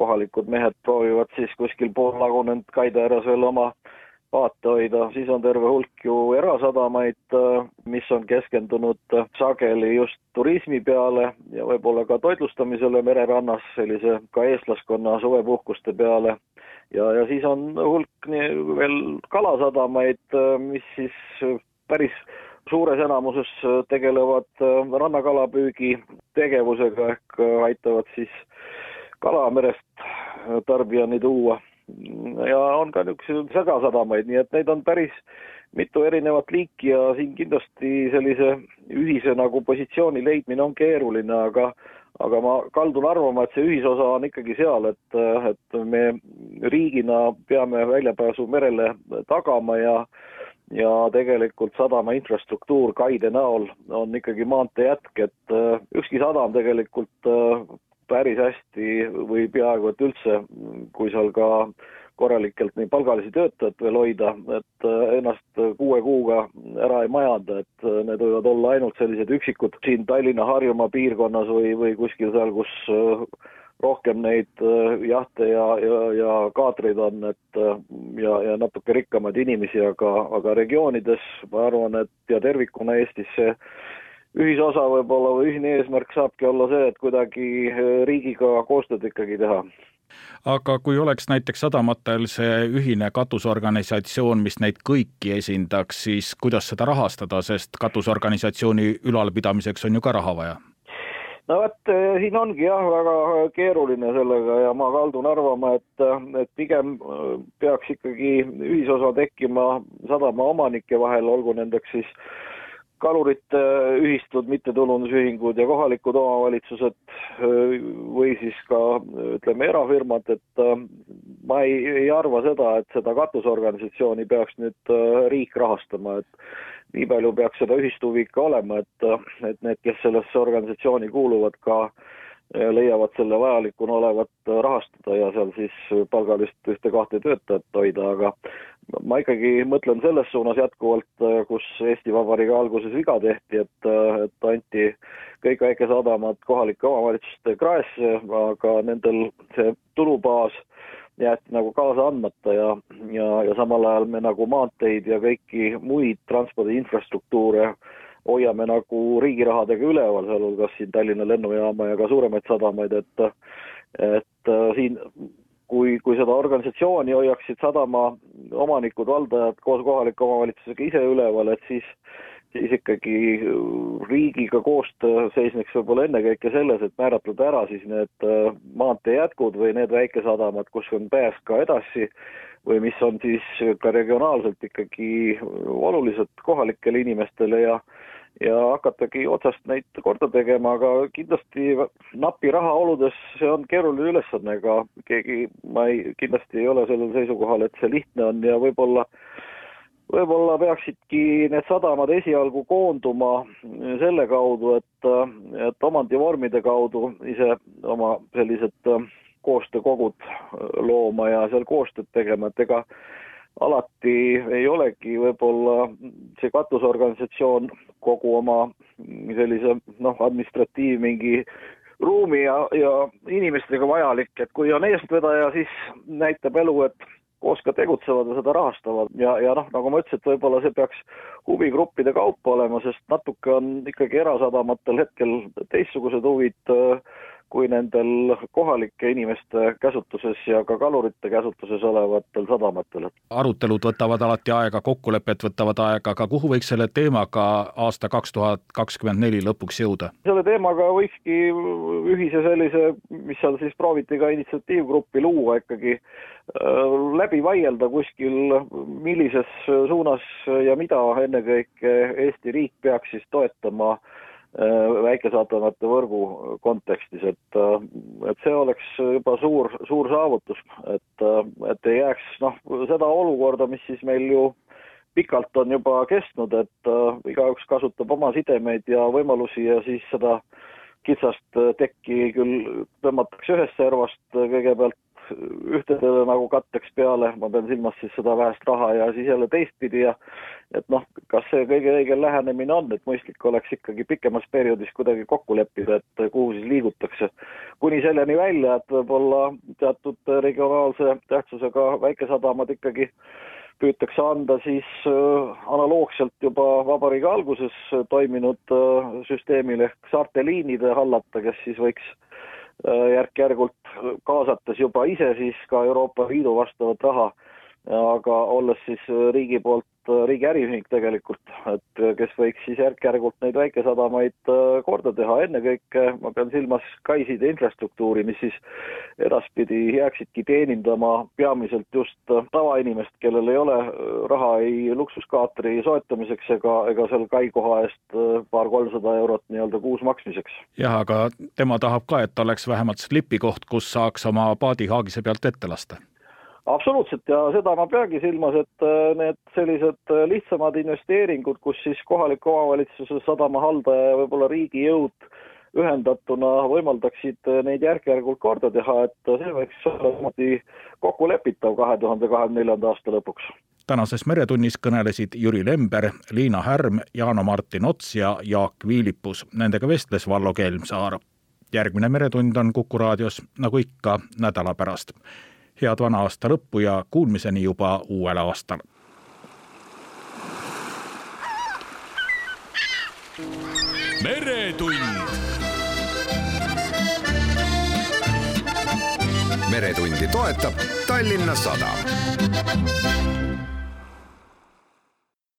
kohalikud mehed proovivad siis kuskil poollagunenud kaide ääres veel oma vaate hoida, siis on terve hulk ju erasadamaid, eh, mis on keskendunud sageli just turismi peale ja võib-olla ka toitlustamisele mererannas, sellise ka eestlaskonna suvepuhkuste peale. ja, ja siis on hulk veel kalasadamaid, eh, mis siis päris suures enamuses tegelevad rannakalapüügi tegevusega ehk aitavad siis kala merest tarbijani tuua. ja on ka niisuguseid segasadamaid, nii et neid on päris mitu erinevat liiki ja siin kindlasti sellise ühise nagu positsiooni leidmine on keeruline, aga aga ma kaldun arvama, et see ühisosa on ikkagi seal, et, et me riigina peame väljapääsu merele tagama ja ja tegelikult sadama infrastruktuur kaide näol on ikkagi maantee jätk, et ükski sadam tegelikult päris hästi või peaaegu et üldse, kui seal ka korralikelt nii palgalisi töötajaid veel hoida, et ennast kuue kuuga ära ei majanda, et need võivad olla ainult sellised üksikud siin Tallinna, Harjumaa piirkonnas või, või kuskil seal, kus rohkem neid jahte ja, ja, ja kaatreid on, et ja, ja natuke rikkamaid inimesi, aga, aga regioonides ma arvan, et ja tervikuna Eestis see ühisosa võib-olla või ühine eesmärk saabki olla see, et kuidagi äh, riigiga koostööd ikkagi teha. aga kui oleks näiteks sadamatel see ühine katusorganisatsioon, mis neid kõiki esindaks, siis kuidas seda rahastada, sest katusorganisatsiooni ülalpidamiseks on ju ka raha vaja? No vot, äh, siin ongi jah, väga keeruline sellega ja ma kaldun arvama, et, et pigem äh, peaks ikkagi ühisosa tekkima sadama omanike vahel, olgu nendeks siis kalurite ühistud, mittetulundusühingud ja kohalikud omavalitsused või siis ka ütleme, erafirmad, et ma ei, ei arva seda, et seda katusorganisatsiooni peaks nüüd riik rahastama, et nii palju peaks seda ühistuhuvi ikka olema, et, et need, kes sellesse organisatsiooni kuuluvad, ka leiavad selle vajalikuna olevat rahastada ja seal siis palgalist ühte-kahte töötajat hoida, aga ma ikkagi mõtlen selles suunas jätkuvalt, kus Eesti Vabariigi alguses viga tehti, et, et anti kõik väikesadamad kohalike omavalitsuste kraesse, aga nendel see tulubaas jäeti nagu kaasa andmata ja, ja, ja samal ajal me nagu maanteid ja kõiki muid transpordi infrastruktuure hoiame nagu riigi rahadega üleval, sealhulgas siin Tallinna lennujaama ja ka suuremaid sadamaid, et et siin kui, kui seda organisatsiooni hoiaksid sadama omanikud, valdajad koos kohaliku omavalitsusega ise üleval, et siis siis ikkagi riigiga koostöö seisneks võib-olla ennekõike selles, et määratleda ära siis need äh, maantee jätkud või need väikesadamad, kus on pääs ka edasi või mis on siis ka regionaalselt ikkagi olulised kohalikele inimestele ja ja hakatagi otsast neid korda tegema, aga kindlasti napi raha oludes see on keeruline ülesanne, ega keegi, ma ei, kindlasti ei ole sellel seisukohal, et see lihtne on ja võib-olla võib-olla peaksidki need sadamad esialgu koonduma selle kaudu, et, et omandivormide kaudu ise oma sellised koostöökogud looma ja seal koostööd tegema, et ega alati ei olegi võib-olla see katusorganisatsioon kogu oma sellise noh, administratiiv mingi ruumi ja, ja inimestega vajalik, et kui on eestvedaja, siis näitab elu, et koos ka tegutsevad ja seda rahastavad. Ja, ja noh, nagu ma ütlesin, et võib-olla see peaks huvigruppide kaupa olema, sest natuke on ikkagi erasadamatel hetkel teistsugused huvid äh, kui nendel kohalike inimeste käsutuses ja ka kalurite käsutuses olevatel sadamatel. arutelud võtavad alati aega, kokkulepped võtavad aega, aga kuhu võiks selle teemaga aasta kaks tuhat kakskümmend neli lõpuks jõuda? selle teemaga võikski ühise sellise, mis seal siis prooviti ka initsiatiivgruppi luua ikkagi, äh, läbi vaielda kuskil, millises suunas ja mida ennekõike Eesti riik peaks siis toetama äh, Äh, väikesaatanate võrgu kontekstis, et, äh, et see oleks juba suur, suur saavutus, et, äh, et ei jääks noh, seda olukorda, mis siis meil ju pikalt on juba kestnud, et igaüks kasutab oma sidemeid ja võimalusi ja siis seda kitsast tekki küll tõmmatakse ühest servast kõigepealt ühtedele nagu katteks peale, ma pean silmas siis seda vähest raha ja siis jälle teistpidi ja et noh, kas see kõige õigem lähenemine on, et mõistlik oleks ikkagi pikemas perioodis kuidagi kokku leppida, et kuhu siis liigutakse. kuni selleni välja, et võib-olla teatud regionaalse tähtsusega väikesadamad ikkagi püütakse anda siis äh, analoogselt juba vabariigi alguses toiminud äh, süsteemile ehk saarte liinide hallata, kes siis võiks Äh, järk-järgult kaasates juba ise siis ka Euroopa Liidu vastavat raha aga olles siis riigi poolt riigi äriühing tegelikult, et kes võiks siis järk-järgult neid väikesadamaid korda teha, ennekõike ma pean silmas kaiside infrastruktuuri, mis siis edaspidi jääksidki teenindama peamiselt just tavainimest, kellel ei ole raha ei luksuskaatri soetamiseks ega, ega seal kai koha eest paar-kolmsada eurot nii-öelda kuus maksmiseks. jah, aga tema tahab ka, et oleks vähemalt slipikoht, kus saaks oma paadi haagise pealt ette lasta absoluutselt ja seda ma peangi silmas, et äh, need sellised äh, lihtsamad investeeringud, kus siis kohaliku omavalitsuse sadama haldaja ja võib-olla riigi jõud ühendatuna võimaldaksid äh, neid järk-järgult korda teha, et see võiks olla niimoodi kokkulepitav kahe tuhande kahekümne neljanda aasta lõpuks. tänases Meretunnis kõnelesid Jüri Lember, Liina Härm, Jaano-Martin Ots ja Jaak Viilipus. Nendega vestles Vallo Kelmsaar. järgmine Meretund on Kuku raadios nagu ikka nädala pärast head vana aasta lõppu ja kuulmiseni juba uuel aastal. meretund. meretundi toetab Tallinna Sadam